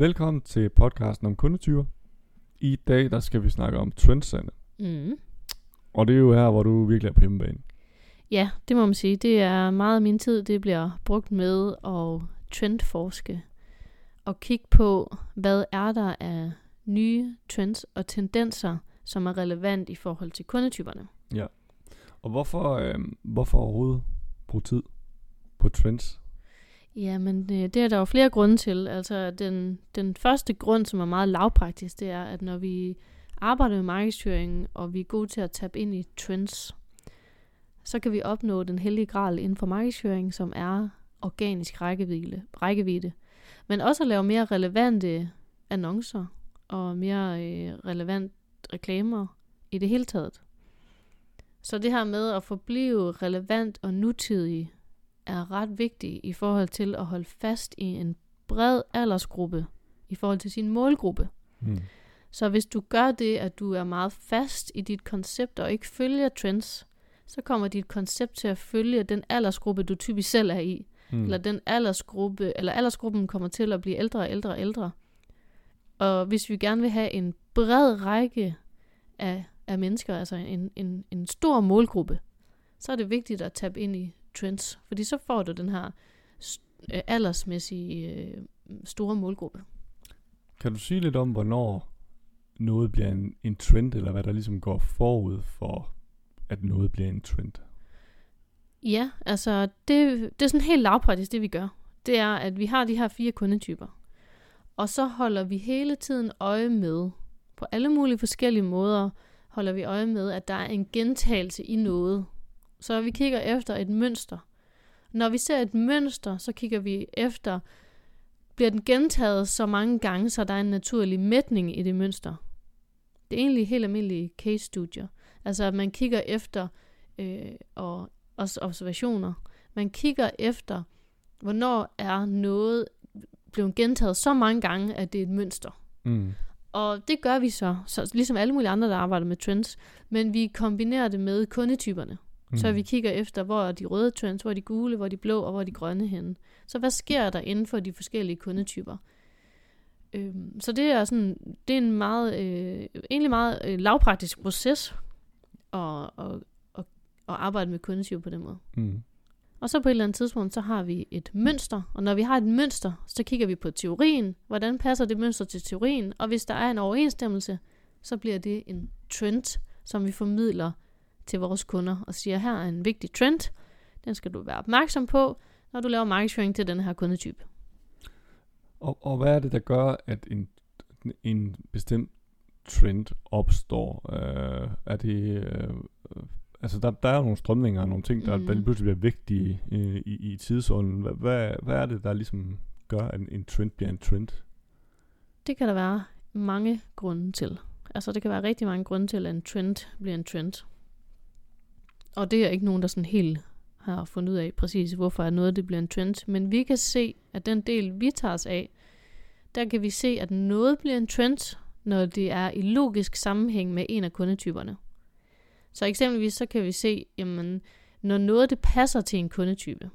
Velkommen til podcasten om kundetyper. I dag der skal vi snakke om trendsande. Mm. Og det er jo her, hvor du virkelig er på hjemmebane. Ja, det må man sige. Det er meget af min tid, det bliver brugt med at trendforske og kigge på, hvad er der af nye trends og tendenser, som er relevant i forhold til kundetyperne. Og hvorfor, øh, hvorfor overhovedet bruge tid på trends? Ja, men øh, det er der jo flere grunde til. Altså den, den første grund, som er meget lavpraktisk, det er, at når vi arbejder med markedsføring, og vi er gode til at tabe ind i trends, så kan vi opnå den hellige gral inden for markedsføring, som er organisk rækkevidde, rækkevidde. Men også at lave mere relevante annoncer og mere øh, relevant reklamer i det hele taget. Så det her med at forblive relevant og nutidig er ret vigtigt i forhold til at holde fast i en bred aldersgruppe i forhold til sin målgruppe. Hmm. Så hvis du gør det, at du er meget fast i dit koncept og ikke følger trends, så kommer dit koncept til at følge den aldersgruppe, du typisk selv er i. Mm. Eller den aldersgruppe, eller aldersgruppen kommer til at blive ældre og ældre og ældre. Og hvis vi gerne vil have en bred række af, af mennesker, altså en, en, en stor målgruppe, så er det vigtigt at tabe ind i trends. Fordi så får du den her øh, aldersmæssige øh, store målgruppe. Kan du sige lidt om, hvornår noget bliver en, en trend, eller hvad der ligesom går forud for, at noget bliver en trend? Ja, altså det, det er sådan helt lavpraktisk, det vi gør. Det er, at vi har de her fire kundetyper. Og så holder vi hele tiden øje med, på alle mulige forskellige måder, holder vi øje med, at der er en gentagelse i noget. Så vi kigger efter et mønster. Når vi ser et mønster, så kigger vi efter, bliver den gentaget så mange gange, så der er en naturlig mætning i det mønster. Det er egentlig helt almindelige case-studier. Altså at man kigger efter øh, og også observationer. Man kigger efter, hvornår er noget blevet gentaget så mange gange, at det er et mønster. Mm. Og det gør vi så, så ligesom alle mulige andre, der arbejder med trends, men vi kombinerer det med kundetyperne. Mm. Så vi kigger efter, hvor er de røde trends, hvor er de gule, hvor er de blå, og hvor er de grønne henne. Så hvad sker der inden for de forskellige kundetyper? Øhm, så det er sådan, det er en meget, øh, egentlig meget øh, lavpraktisk proces at, at, at, at arbejde med kundetyper på den måde. Mm. Og så på et eller andet tidspunkt, så har vi et mønster. Og når vi har et mønster, så kigger vi på teorien. Hvordan passer det mønster til teorien? Og hvis der er en overensstemmelse, så bliver det en trend, som vi formidler til vores kunder og siger, her er en vigtig trend. Den skal du være opmærksom på, når du laver markedsføring til den her kundetype. Og, og hvad er det, der gør, at en, en bestemt trend opstår? Uh, er det... Uh, altså, der, der er jo nogle strømninger og nogle ting, der, mm. der lige pludselig bliver vigtige i, i, i tidsånden. Hvad, hvad, hvad er det, der ligesom gør, at en, en trend bliver en trend? Det kan der være mange grunde til. Altså, det kan være rigtig mange grunde til, at en trend bliver en trend. Og det er ikke nogen, der sådan helt har fundet ud af præcis, hvorfor er noget, det bliver en trend. Men vi kan se, at den del, vi tager os af, der kan vi se, at noget bliver en trend, når det er i logisk sammenhæng med en af kundetyperne. Så eksempelvis så kan vi se, jamen, når noget det passer til en kundetype.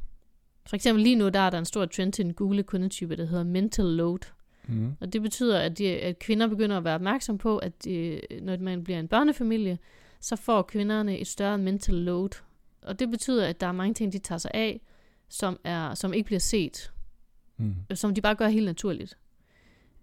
For eksempel lige nu, der er der en stor trend til en Google kundetype, der hedder mental load. Mm. Og det betyder, at, de, at kvinder begynder at være opmærksom på, at de, når man bliver en børnefamilie, så får kvinderne et større mental load. Og det betyder, at der er mange ting, de tager sig af, som, er, som ikke bliver set. Mm. Som de bare gør helt naturligt.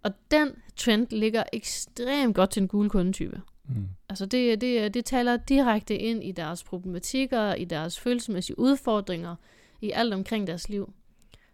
Og den trend ligger ekstremt godt til en gule kundetype. Mm. Altså det, det, det taler direkte ind i deres problematikker, i deres følelsesmæssige udfordringer, i alt omkring deres liv.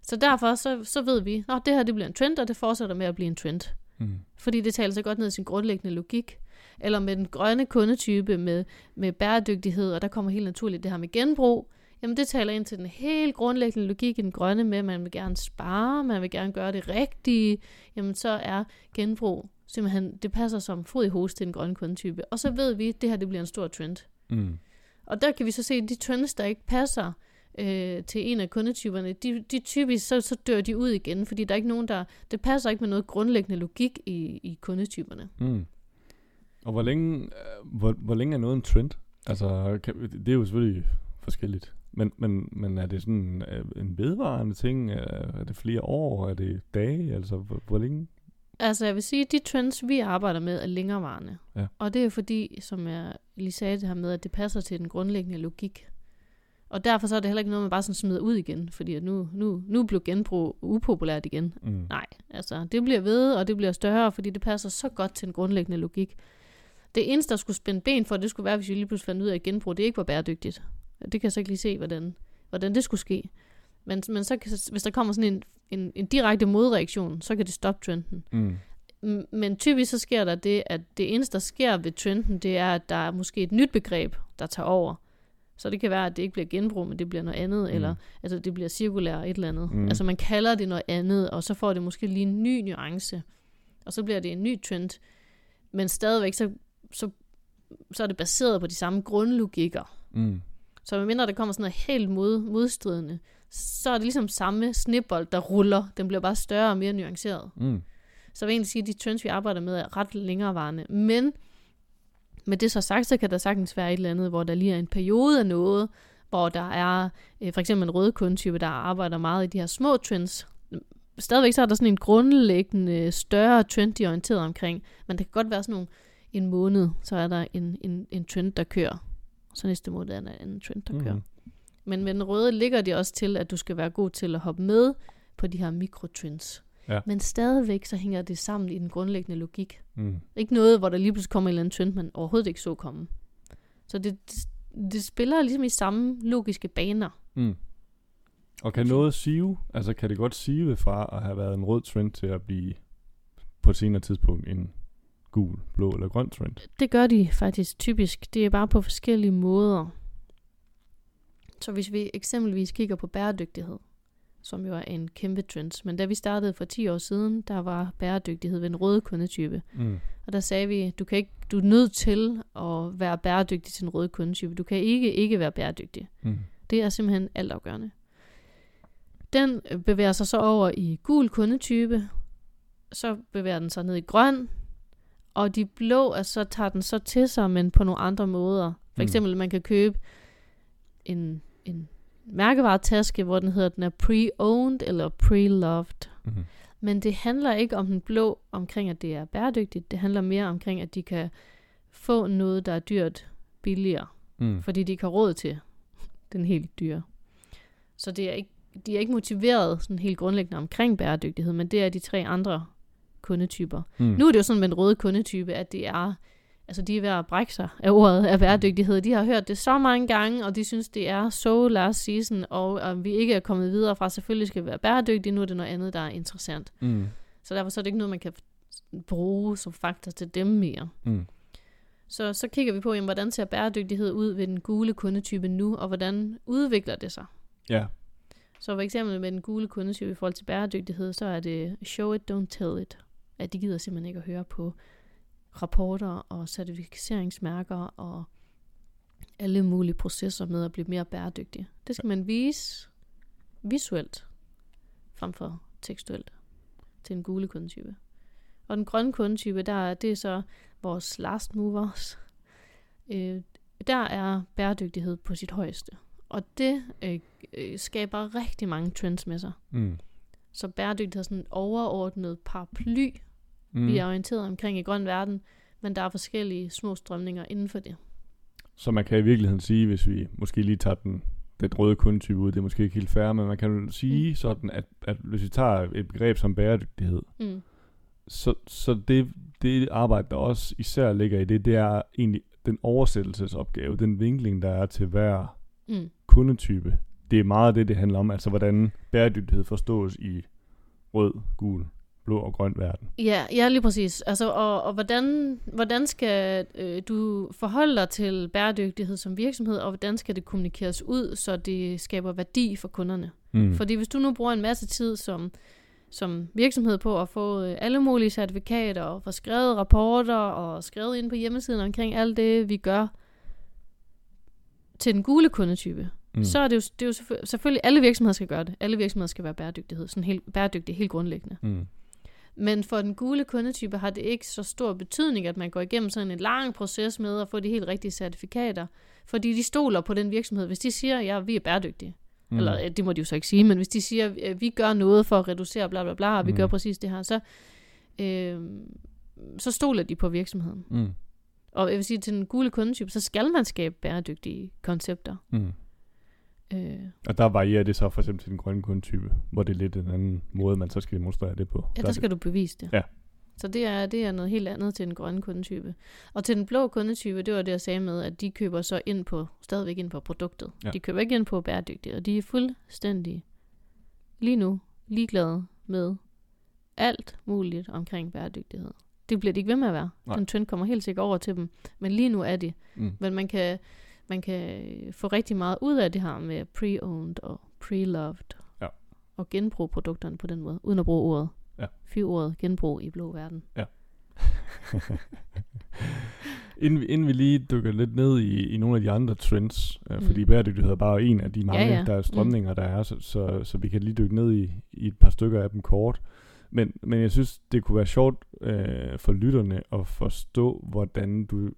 Så derfor så, så ved vi, at det her det bliver en trend, og det fortsætter med at blive en trend. Mm. Fordi det taler så godt ned i sin grundlæggende logik. Eller med den grønne kundetype med, med bæredygtighed, og der kommer helt naturligt det her med genbrug. Jamen det taler ind til den helt grundlæggende logik i den grønne med, at man vil gerne spare, man vil gerne gøre det rigtige. Jamen så er genbrug simpelthen, det passer som fod i hos til den grønne kundetype. Og så ved vi, at det her det bliver en stor trend. Mm. Og der kan vi så se, at de trends, der ikke passer øh, til en af kundetyperne, de, de typisk, så, så dør de ud igen, fordi der er ikke nogen, der, det passer ikke med noget grundlæggende logik i, i kundetyperne. Mm. Og hvor længe, øh, hvor, hvor længe er noget en trend? Altså, kan, det er jo selvfølgelig forskelligt. Men, men, men er det sådan øh, en vedvarende ting? Er, er det flere år? Er det dage? Altså, hvor, hvor længe? Altså, jeg vil sige, at de trends, vi arbejder med, er længerevarende. Ja. Og det er fordi, som jeg lige sagde det her med, at det passer til den grundlæggende logik. Og derfor så er det heller ikke noget, man bare sådan smider ud igen, fordi at nu, nu, nu blev genbrug upopulært igen. Mm. Nej, altså det bliver ved, og det bliver større, fordi det passer så godt til den grundlæggende logik. Det eneste, der skulle spænde ben for, det skulle være, hvis vi lige pludselig fandt ud af, at genbrug det ikke var bæredygtigt. Det kan jeg så ikke lige se, hvordan, hvordan det skulle ske. Men, men så kan, hvis der kommer sådan en, en, en direkte modreaktion, så kan det stoppe trenden. Mm. Men typisk så sker der det, at det eneste, der sker ved trenden, det er, at der er måske et nyt begreb, der tager over. Så det kan være, at det ikke bliver genbrug, men det bliver noget andet, Mm. eller altså, det bliver cirkulær et eller andet. Mm. Altså man kalder det noget andet, og så får det måske lige en ny nuance. Og så bliver det en ny trend. Men stadigvæk, så, så, så er det baseret på de samme grundlogikker. Mm. Så medmindre der kommer sådan noget helt mod, modstridende, så er det ligesom samme snibbold, der ruller. Den bliver bare større og mere nuanceret. Mm. Så jeg vil egentlig sige, at de trends, vi arbejder med, er ret længerevarende. Men med det så sagt, så kan der sagtens være et eller andet, hvor der lige er en periode af noget, hvor der er øh, for eksempel en rød kundetype, der arbejder meget i de her små trends. Stadigvæk så er der sådan en grundlæggende større trend, de er orienteret omkring. Men det kan godt være sådan nogle, en måned, så er der en, en, en trend, der kører. Så næste måned er der en anden trend, der mm. kører. Men med den røde ligger det også til, at du skal være god til at hoppe med på de her mikrotrends. Ja. Men stadigvæk så hænger det sammen i den grundlæggende logik. Mm. Ikke noget, hvor der lige pludselig kommer en eller anden trend, man overhovedet ikke så komme. Så det, det, det spiller ligesom i samme logiske baner. Mm. Og kan noget sive, altså kan det godt sive fra at have været en rød trend til at blive på et senere tidspunkt en gul, blå eller grøn trend? Det gør de faktisk typisk. Det er bare på forskellige måder. Så hvis vi eksempelvis kigger på bæredygtighed, som jo er en kæmpe trend. Men da vi startede for 10 år siden, der var bæredygtighed ved en røde kundetype. Mm. Og der sagde vi, du kan ikke, du er nødt til at være bæredygtig til en rød kundetype. Du kan ikke ikke være bæredygtig. Mm. Det er simpelthen altafgørende. Den bevæger sig så over i gul kundetype, så bevæger den sig ned i grøn, og de blå, altså, så tager den så til sig, men på nogle andre måder. For Mm. eksempel, man kan købe en, en mærkevaretaske, hvor den hedder, den er pre-owned eller pre-loved. Mm. Men det handler ikke om den blå, omkring at det er bæredygtigt. Det handler mere omkring, at de kan få noget, der er dyrt billigere Mm. fordi de ikke har råd til den helt dyre. Så det er ikke, de er ikke motiveret sådan helt grundlæggende omkring bæredygtighed, men det er de tre andre kundetyper. Mm. Nu er det jo sådan med den røde kundetype, at det er, altså de er ved at brække sig af ordet af bæredygtighed. De har hørt det så mange gange, og de synes, det er so last season, og, og vi ikke er kommet videre fra, selvfølgelig skal vi være bæredygtige, nu er det noget andet, der er interessant. Mm. Så derfor så er det ikke noget, man kan bruge som faktor til dem mere. Mm. Så, så kigger vi på, jamen, hvordan ser bæredygtighed ud ved den gule kundetype nu, og hvordan udvikler det sig? Ja. Så for eksempel med den gule kundetype i forhold til bæredygtighed, så er det show it, don't tell it. At de gider simpelthen ikke at høre på rapporter og certificeringsmærker og alle mulige processer med at blive mere bæredygtig. Det skal man vise visuelt frem for tekstuelt til en gule kundetype. Og den grønne kundetype, der, er- det er så vores last movers. Øh, der er bæredygtighed på sit højeste. Og det øh, øh, skaber rigtig mange trends med sig. Mm. Så bæredygtighed er sådan en overordnet paraply, Mm. vi er orienteret omkring i grøn verden, men der er forskellige små strømninger inden for det. Så man kan i virkeligheden sige, hvis vi måske lige tager den, den røde kundetype ud, det er måske ikke helt fair, men man kan jo sige. Mm. sådan, at, at hvis vi tager et begreb som bæredygtighed, Mm. så, så det, det arbejde, der også især ligger i det, det er egentlig den oversættelsesopgave, den vinkling, der er til hver Mm. kundetype. Det er meget det, det handler om, altså hvordan bæredygtighed forstås i rød, gul, blå og grøn verden. Ja, ja, lige præcis. Altså, og, og hvordan, hvordan skal øh, du forholde dig til bæredygtighed som virksomhed, og hvordan skal det kommunikeres ud, så det skaber værdi for kunderne? Mm. Fordi hvis du nu bruger en masse tid som, som virksomhed på at få øh, alle mulige certifikater, og få skrevet rapporter, og skrevet ind på hjemmesiden omkring alt det, vi gør, til den gule kundetype, mm. så er det jo, det er jo selvfø- selvfølgelig, alle virksomheder skal gøre det. Alle virksomheder skal være bæredygtighed, sådan helt, bæredygtige helt grundlæggende. Mm. Men for den gule kundetype har det ikke så stor betydning, at man går igennem sådan en lang proces med at få de helt rigtige certifikater. Fordi de stoler på den virksomhed. Hvis de siger, ja, vi er bæredygtige, Mm. eller øh, det må de jo så ikke sige, men hvis de siger, at vi gør noget for at reducere bla bla bla, og vi mm. gør præcis det her, så, øh, så stoler de på virksomheden. Mm. Og jeg vil sige, til den gule kundetype, så skal man skabe bæredygtige koncepter. Mm. Øh, Og der varierer det så for eksempel til den grønne kundetype, hvor det er lidt en anden måde, man så skal demonstrere det på. ja, er der skal du bevise det. Ja. Så det er, det er noget helt andet til den grønne kundetype. Og til den blå kundetype, det var det, jeg sagde med, at de køber så ind på, stadigvæk ind på produktet. Ja. De køber ikke ind på bæredygtigt, og de er fuldstændig lige nu ligeglade med alt muligt omkring bæredygtighed. Det bliver de ikke ved med at være. Nej. Den trend kommer helt sikkert over til dem. Men lige nu er de. Mm. Men man kan, man kan få rigtig meget ud af det her med pre-owned og pre-loved. Ja. Og genbruge produkterne på den måde, uden at bruge ordet. Ja. Fyr ordet genbrug i blå verden. inden, vi, inden vi lige dykker lidt ned i, i nogle af de andre trends, øh, Mm. fordi bæredygtighed er bare en af de mange, Ja, ja. der er strømninger, der er, så, så, så vi kan lige dykke ned i, i et par stykker af dem kort. Men, men jeg synes, det kunne være sjovt øh, for lytterne at forstå, hvordan du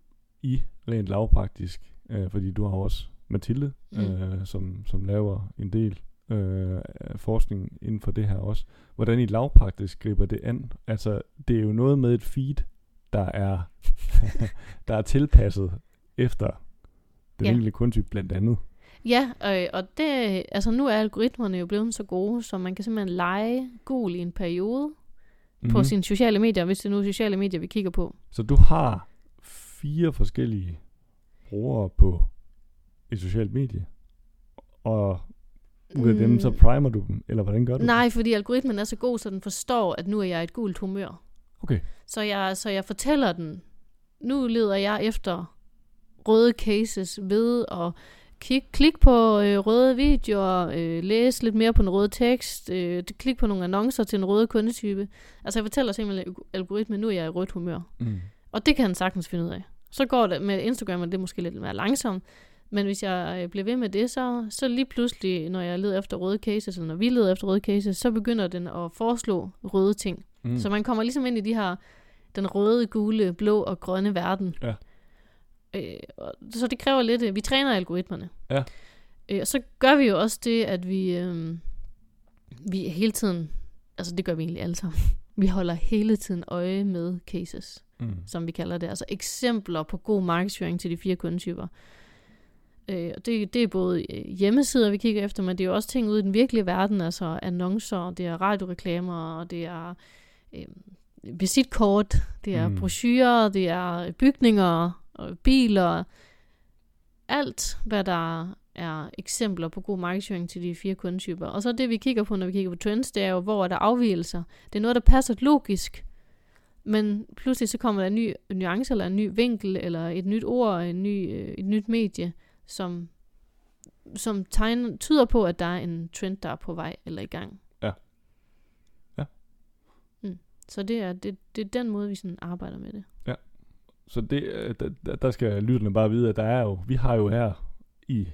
i rent lavpraktisk, øh, fordi du har også Mathilde, Mm. øh, som, som laver en del øh, forskning inden for det her også. Hvordan I lavpraktisk griber det an? Altså, det er jo noget med et feed, der er, der er tilpasset efter den Ja. enkelte kundetype blandt andet. Ja, øh, og det, altså nu er algoritmerne jo blevet så gode, så man kan simpelthen lege gul i en periode mm-hmm. på Mhm. sine sociale medier, hvis det nu er sociale medier, vi kigger på. Så du har fire forskellige brugere på et socialt medie, og ud af dem, så primer du dem, eller hvordan gør du det? Mm. Nej, fordi algoritmen er så god, så den forstår, at nu er jeg i et gult humør. Okay. Så jeg, så jeg fortæller den, nu leder jeg efter røde cases ved at kig, klik på øh, røde videoer, øh, læse lidt mere på den røde tekst, øh, klik på nogle annoncer til den røde kundetype. Altså jeg fortæller simpelthen algoritmen, nu er jeg i rødt humør. Mm. Og det kan han sagtens finde ud af. Så går det med Instagram, og det er måske lidt mere langsomt. Men hvis jeg øh, bliver ved med det, så, så lige pludselig, når jeg leder efter røde cases, eller når vi leder efter røde cases, så begynder den at foreslå røde ting. Mm. Så man kommer ligesom ind i de her, den røde, gule, blå og grønne verden. Ja. Øh, og- så det kræver lidt, øh, vi træner algoritmerne. Ja. Øh, og så gør vi jo også det, at vi, øh, vi hele tiden, altså det gør vi egentlig alle sammen, vi holder hele tiden øje med cases Mm. som vi kalder det. Altså eksempler på god markedsføring til de fire kundetyper. Øh, og det, det er både øh, hjemmesider, vi kigger efter, men det er jo også ting ude i den virkelige verden, altså annoncer, det er radioreklamer, og det er øh, visitkort, det er Mm. mm. brochurer, det er bygninger, og biler, alt, hvad der er eksempler på god markedsføring til de fire kundetyper. Og så det, vi kigger på, når vi kigger på trends, det er jo, hvor er der afvielser. Det er noget, der passer logisk, men pludselig så kommer der en ny nuance, eller en ny vinkel, eller et nyt ord, en ny, øh, et nyt medie, som, som tegner, tyder på, at der er en trend, der er på vej eller i gang. Ja. Ja. Mm. Så det er, det, det er den måde, vi sådan arbejder med det. Så det, øh, der- der, skal lytterne bare vide, at der er jo, vi har jo her i,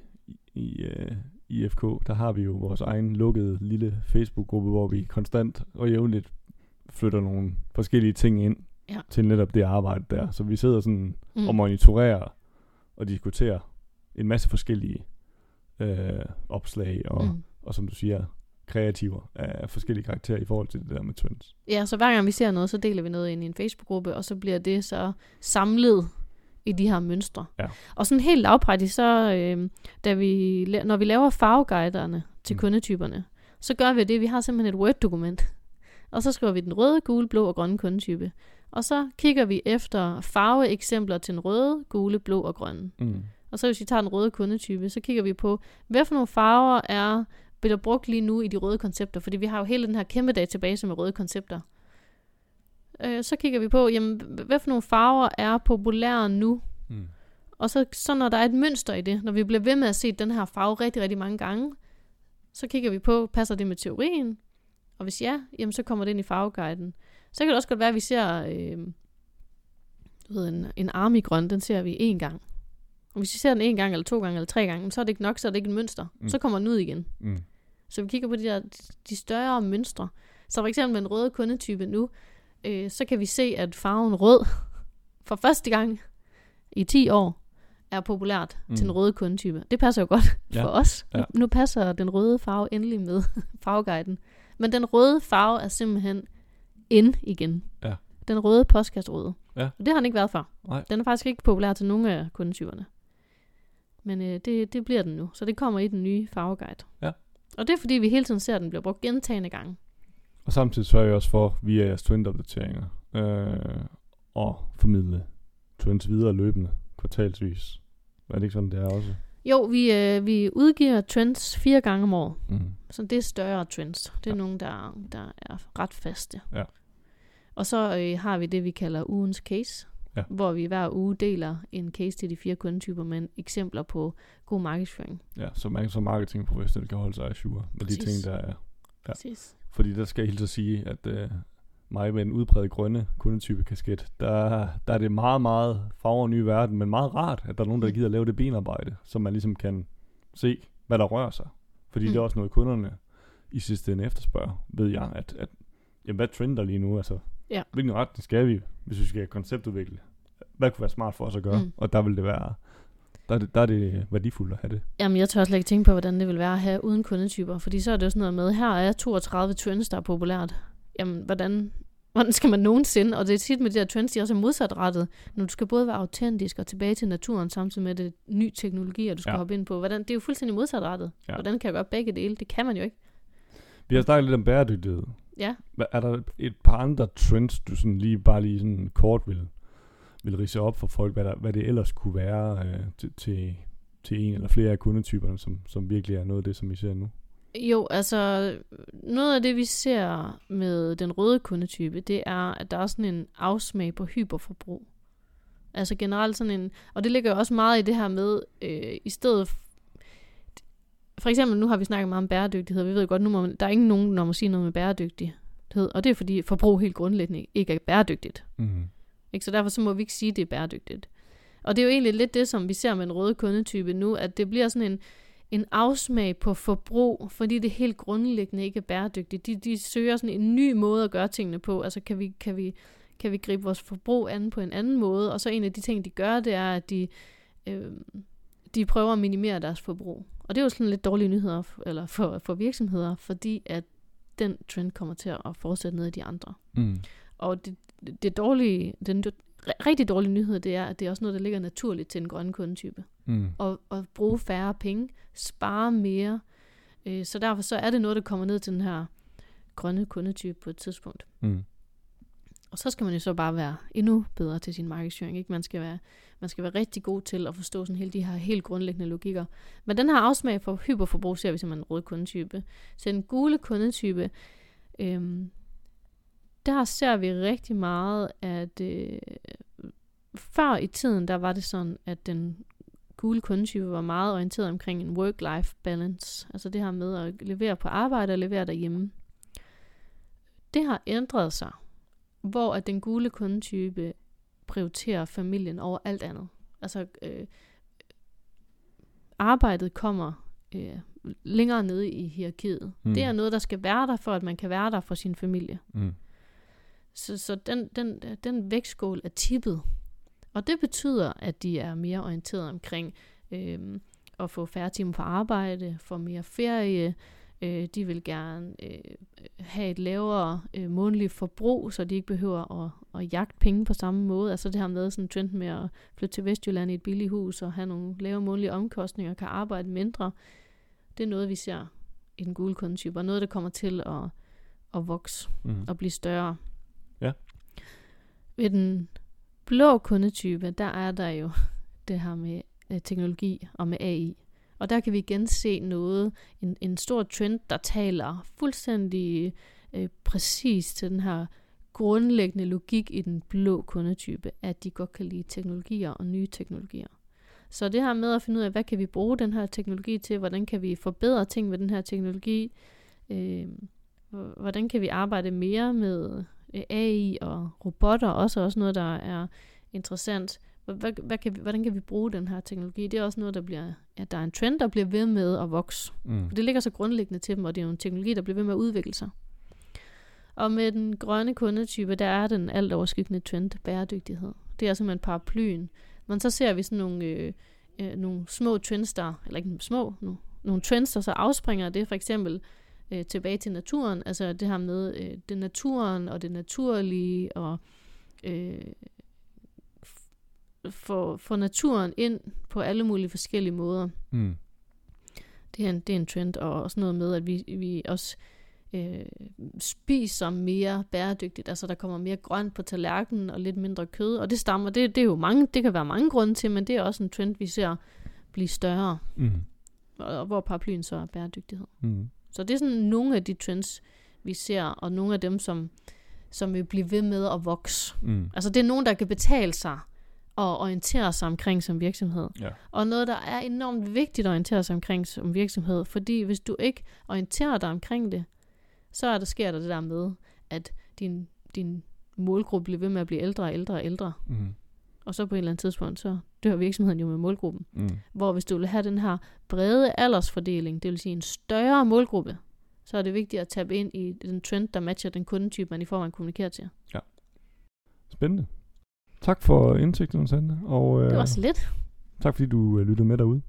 i uh, IFK, der har vi jo vores egen lukkede lille Facebook-gruppe, hvor vi konstant og jævnligt flytter nogle forskellige ting ind Ja. til netop det arbejde der. Så vi sidder sådan Mm. og monitorerer og diskuterer en masse forskellige øh, opslag og, mm. Mm. og som du siger, kreativer af forskellige karakterer i forhold til det der med trends. Ja, så hver gang vi ser noget, så deler vi noget ind i en Facebook-gruppe, og så bliver det så samlet i de her mønstre. Ja. Og sådan helt lavpraktisk, så øh, da vi, når vi laver farveguiderne til Mm. mm. kundetyperne, så gør vi det, vi har simpelthen et Word-dokument. Og så skriver vi den røde, gule, blå og grønne kundetype. Og så kigger vi efter farveeksempler til den røde, gule, blå og grønne. Mm. Og så hvis vi tager den røde kundetype, så kigger vi på, hvad for nogle farver er bliver brugt lige nu i de røde koncepter, fordi vi har jo hele den her kæmpe database med røde koncepter. Øh, så kigger vi på, jamen, hvad for nogle farver er populære nu? Mm. Og så, så når der er et mønster i det, når vi bliver ved med at se den her farve rigtig, rigtig mange gange, så kigger vi på, passer det med teorien? Og hvis ja, jamen så kommer det ind i farveguiden. Så kan det også godt være, at vi ser øh, du ved, en, en armigrøn, den ser vi én gang. Og hvis vi ser den en gang, eller to gange, eller tre gange, så er det ikke nok, så er det ikke et mønster. Mm. Så kommer den ud igen. Mm. Så vi kigger på de, der, de større mønstre. Så for eksempel med en røde kundetype nu, øh, så kan vi se, at farven rød for første gang i 10 år er populært mm. til den røde kundetype. Det passer jo godt Ja. for os. Ja. Nu, nu passer den røde farve endelig med farveguiden. Men den røde farve er simpelthen ind igen. Ja. Den røde postkasserode. Ja. Og det har den ikke været før. Nej. Den er faktisk ikke populær til nogle af kundetyperne. Men øh, det, det bliver den nu. Så det kommer i den nye farveguide. Ja. Og det er fordi, vi hele tiden ser, at den bliver brugt gentagende gange. Og samtidig sørger jeg også for, via jeres trendopdateringer, øh, og formidle trends videre løbende, kvartalsvis. Er det ikke sådan, det er også? Jo, vi, øh, vi udgiver trends fire gange om året. Mm. Så det er større trends. Det er Ja. nogle, der, der er ret faste. Ja. Og så øh, har vi det, vi kalder ugens case. Ja. Hvor vi hver uge deler en case til de fire kundetyper med eksempler på god markedsføring. Ja, så man som marketingprofessionel kan holde sig ajour med de Præcis. ting, der er. Ja. Præcis. Fordi der skal jeg helt så sige, at øh, mig med en udpræget grønne kundetype kasket, der, der er det meget, meget farver og nye verden, men meget rart, at der er nogen, der gider at lave det benarbejde, så man ligesom kan se, hvad der rører sig. Fordi mm. det er Mm. også noget, kunderne i sidste ende efterspørger, ved jeg, at, at jamen, hvad trender lige nu? Altså, Ja. hvilken retning skal vi, hvis vi skal konceptudvikle? Hvad kunne være smart for os at gøre? Mm. Og der vil det være, der er det, der er det værdifuldt at have det. Jamen, jeg tør slet ikke tænke på, hvordan det vil være at have uden kundetyper. Fordi så er det jo sådan noget med, her er 32 trends, der er populært. Jamen, hvordan, hvordan skal man nogensinde? Og det er tit med de her trends, de er også er modsatrettet. Når du skal både være autentisk og tilbage til naturen, samtidig med det ny teknologi, og du skal Ja. hoppe ind på. Hvordan, det er jo fuldstændig modsatrettet. Ja. Hvordan kan jeg gøre begge dele? Det kan man jo ikke. Vi har snakket lidt om bæredygtighed. Ja. Er der et par andre trends, du sådan lige bare lige sådan kort vil, vil rise op for folk, hvad, der, hvad det ellers kunne være øh, til, til, til en eller flere af kundetyperne, som, som virkelig er noget af det, som vi ser nu? Jo, altså noget af det, vi ser med den røde kundetype, det er, at der er sådan en afsmag på hyperforbrug. Altså generelt sådan en, og det ligger jo også meget i det her med, øh, i stedet for eksempel, nu har vi snakket meget om bæredygtighed, og vi ved jo godt, nu må man, der er ingen nogen, der må sige noget med bæredygtighed, og det er fordi forbrug helt grundlæggende ikke er bæredygtigt. Mm. Ikke? Så derfor så må vi ikke sige, at det er bæredygtigt. Og det er jo egentlig lidt det, som vi ser med den røde kundetype nu, at det bliver sådan en, en afsmag på forbrug, fordi det helt grundlæggende ikke er bæredygtigt. De, de søger sådan en ny måde at gøre tingene på. Altså kan vi, kan vi, kan vi gribe vores forbrug an på en anden måde? Og så en af de ting, de gør, det er, at de, øh, de prøver at minimere deres forbrug. Og det er jo sådan lidt dårlige nyheder f- eller for, for virksomheder, fordi at den trend kommer til at fortsætte ned i de andre. Mm. Og det, det dårlige, den rigtig dårlige nyhed, det er, at det er også noget, der ligger naturligt til en grøn kundetype. Mm. Og, og bruge færre penge, spare mere. Øh, så derfor så er det noget, der kommer ned til den her grønne kundetype på et tidspunkt. Mm. Og så skal man jo så bare være endnu bedre til sin markedsføring. Ikke? Man, skal være, man skal være rigtig god til at forstå sådan hele de her helt grundlæggende logikker. Men den her afsmag for hyperforbrug ser vi som en rød kundetype. Så den gule kundetype, øhm, der ser vi rigtig meget, at øh, før i tiden, der var det sådan, at den gule kundetype var meget orienteret omkring en work-life balance. Altså det her med at levere på arbejde og levere derhjemme. Det har ændret sig, hvor at den gule kundetype prioriterer familien over alt andet. Altså øh, arbejdet kommer øh, længere nede i hierarkiet. Mm. Det er noget, der skal være der, for at man kan være der for sin familie. Mm. Så, så den, den, den vægtskål er tippet. Og det betyder, at de er mere orienteret omkring øh, at få færre timer på arbejde, få mere ferie. Øh, de vil gerne øh, have et lavere øh, månedligt forbrug, så de ikke behøver at, at jagte penge på samme måde. Altså det her med sådan en trend med at flytte til Vestjylland i et billigt hus og have nogle lave månedlige omkostninger og kan arbejde mindre. Det er noget, vi ser i den gule kundetype, og noget, der kommer til at, at vokse Mm. og blive større. Ja. Ved den blå kundetype, der er der jo det her med øh, teknologi og med AI. Og der kan vi igen se noget, en, en stor trend, der taler fuldstændig øh, præcis til den her grundlæggende logik i den blå kundetype, at de godt kan lide teknologier og nye teknologier. Så det her med at finde ud af, hvad kan vi bruge den her teknologi til, hvordan kan vi forbedre ting med den her teknologi, øh, hvordan kan vi arbejde mere med AI og robotter, også også noget, der er interessant. Hvad, hvad, kan vi, hvordan kan vi bruge den her teknologi? Det er også noget, der bliver, ja, der er en trend, der bliver ved med at vokse. Mm. Det ligger så grundlæggende til dem, og det er jo en teknologi, der bliver ved med at udvikle sig. Og med den grønne kundetype, der er den alt overskyggende trend, bæredygtighed. Det er simpelthen paraplyen. Men så ser vi sådan nogle, øh, øh, nogle små trends, der, eller ikke små, nu, nogle trends, der så afspringer af det. For eksempel øh, tilbage til naturen. Altså det her med øh, det naturen og det naturlige og øh, få, få naturen ind på alle mulige forskellige måder. Mm. Det er en, det er en trend, og også noget med, at vi, vi også øh, spiser mere bæredygtigt. Altså der kommer mere grønt på tallerkenen og lidt mindre kød. Og det stammer, det, det er jo mange, det kan være mange grunde til, men det er også en trend, vi ser blive større. Mm. Og, og hvor paraplyen så er bæredygtighed. Mm. Så det er sådan nogle af de trends, vi ser, og nogle af dem, som, som vil blive ved med at vokse. Mm. Altså det er nogen, der kan betale sig og orientere sig omkring som virksomhed. Ja. Og noget, der er enormt vigtigt at orientere sig omkring som virksomhed, fordi hvis du ikke orienterer dig omkring det, så er der sker der det der med, at din, din målgruppe bliver ved med at blive ældre og ældre og ældre. Mm. Og så på et eller andet tidspunkt, så dør virksomheden jo med målgruppen. Mm. Hvor hvis du vil have den her brede aldersfordeling, det vil sige en større målgruppe, så er det vigtigt at tabe ind i den trend, der matcher den kundetype, man i forvejen kommunikerer til. Spændende. Tak for indsigten, Sande. Og øh, Det var så lidt. tak fordi du øh, lyttede med derude.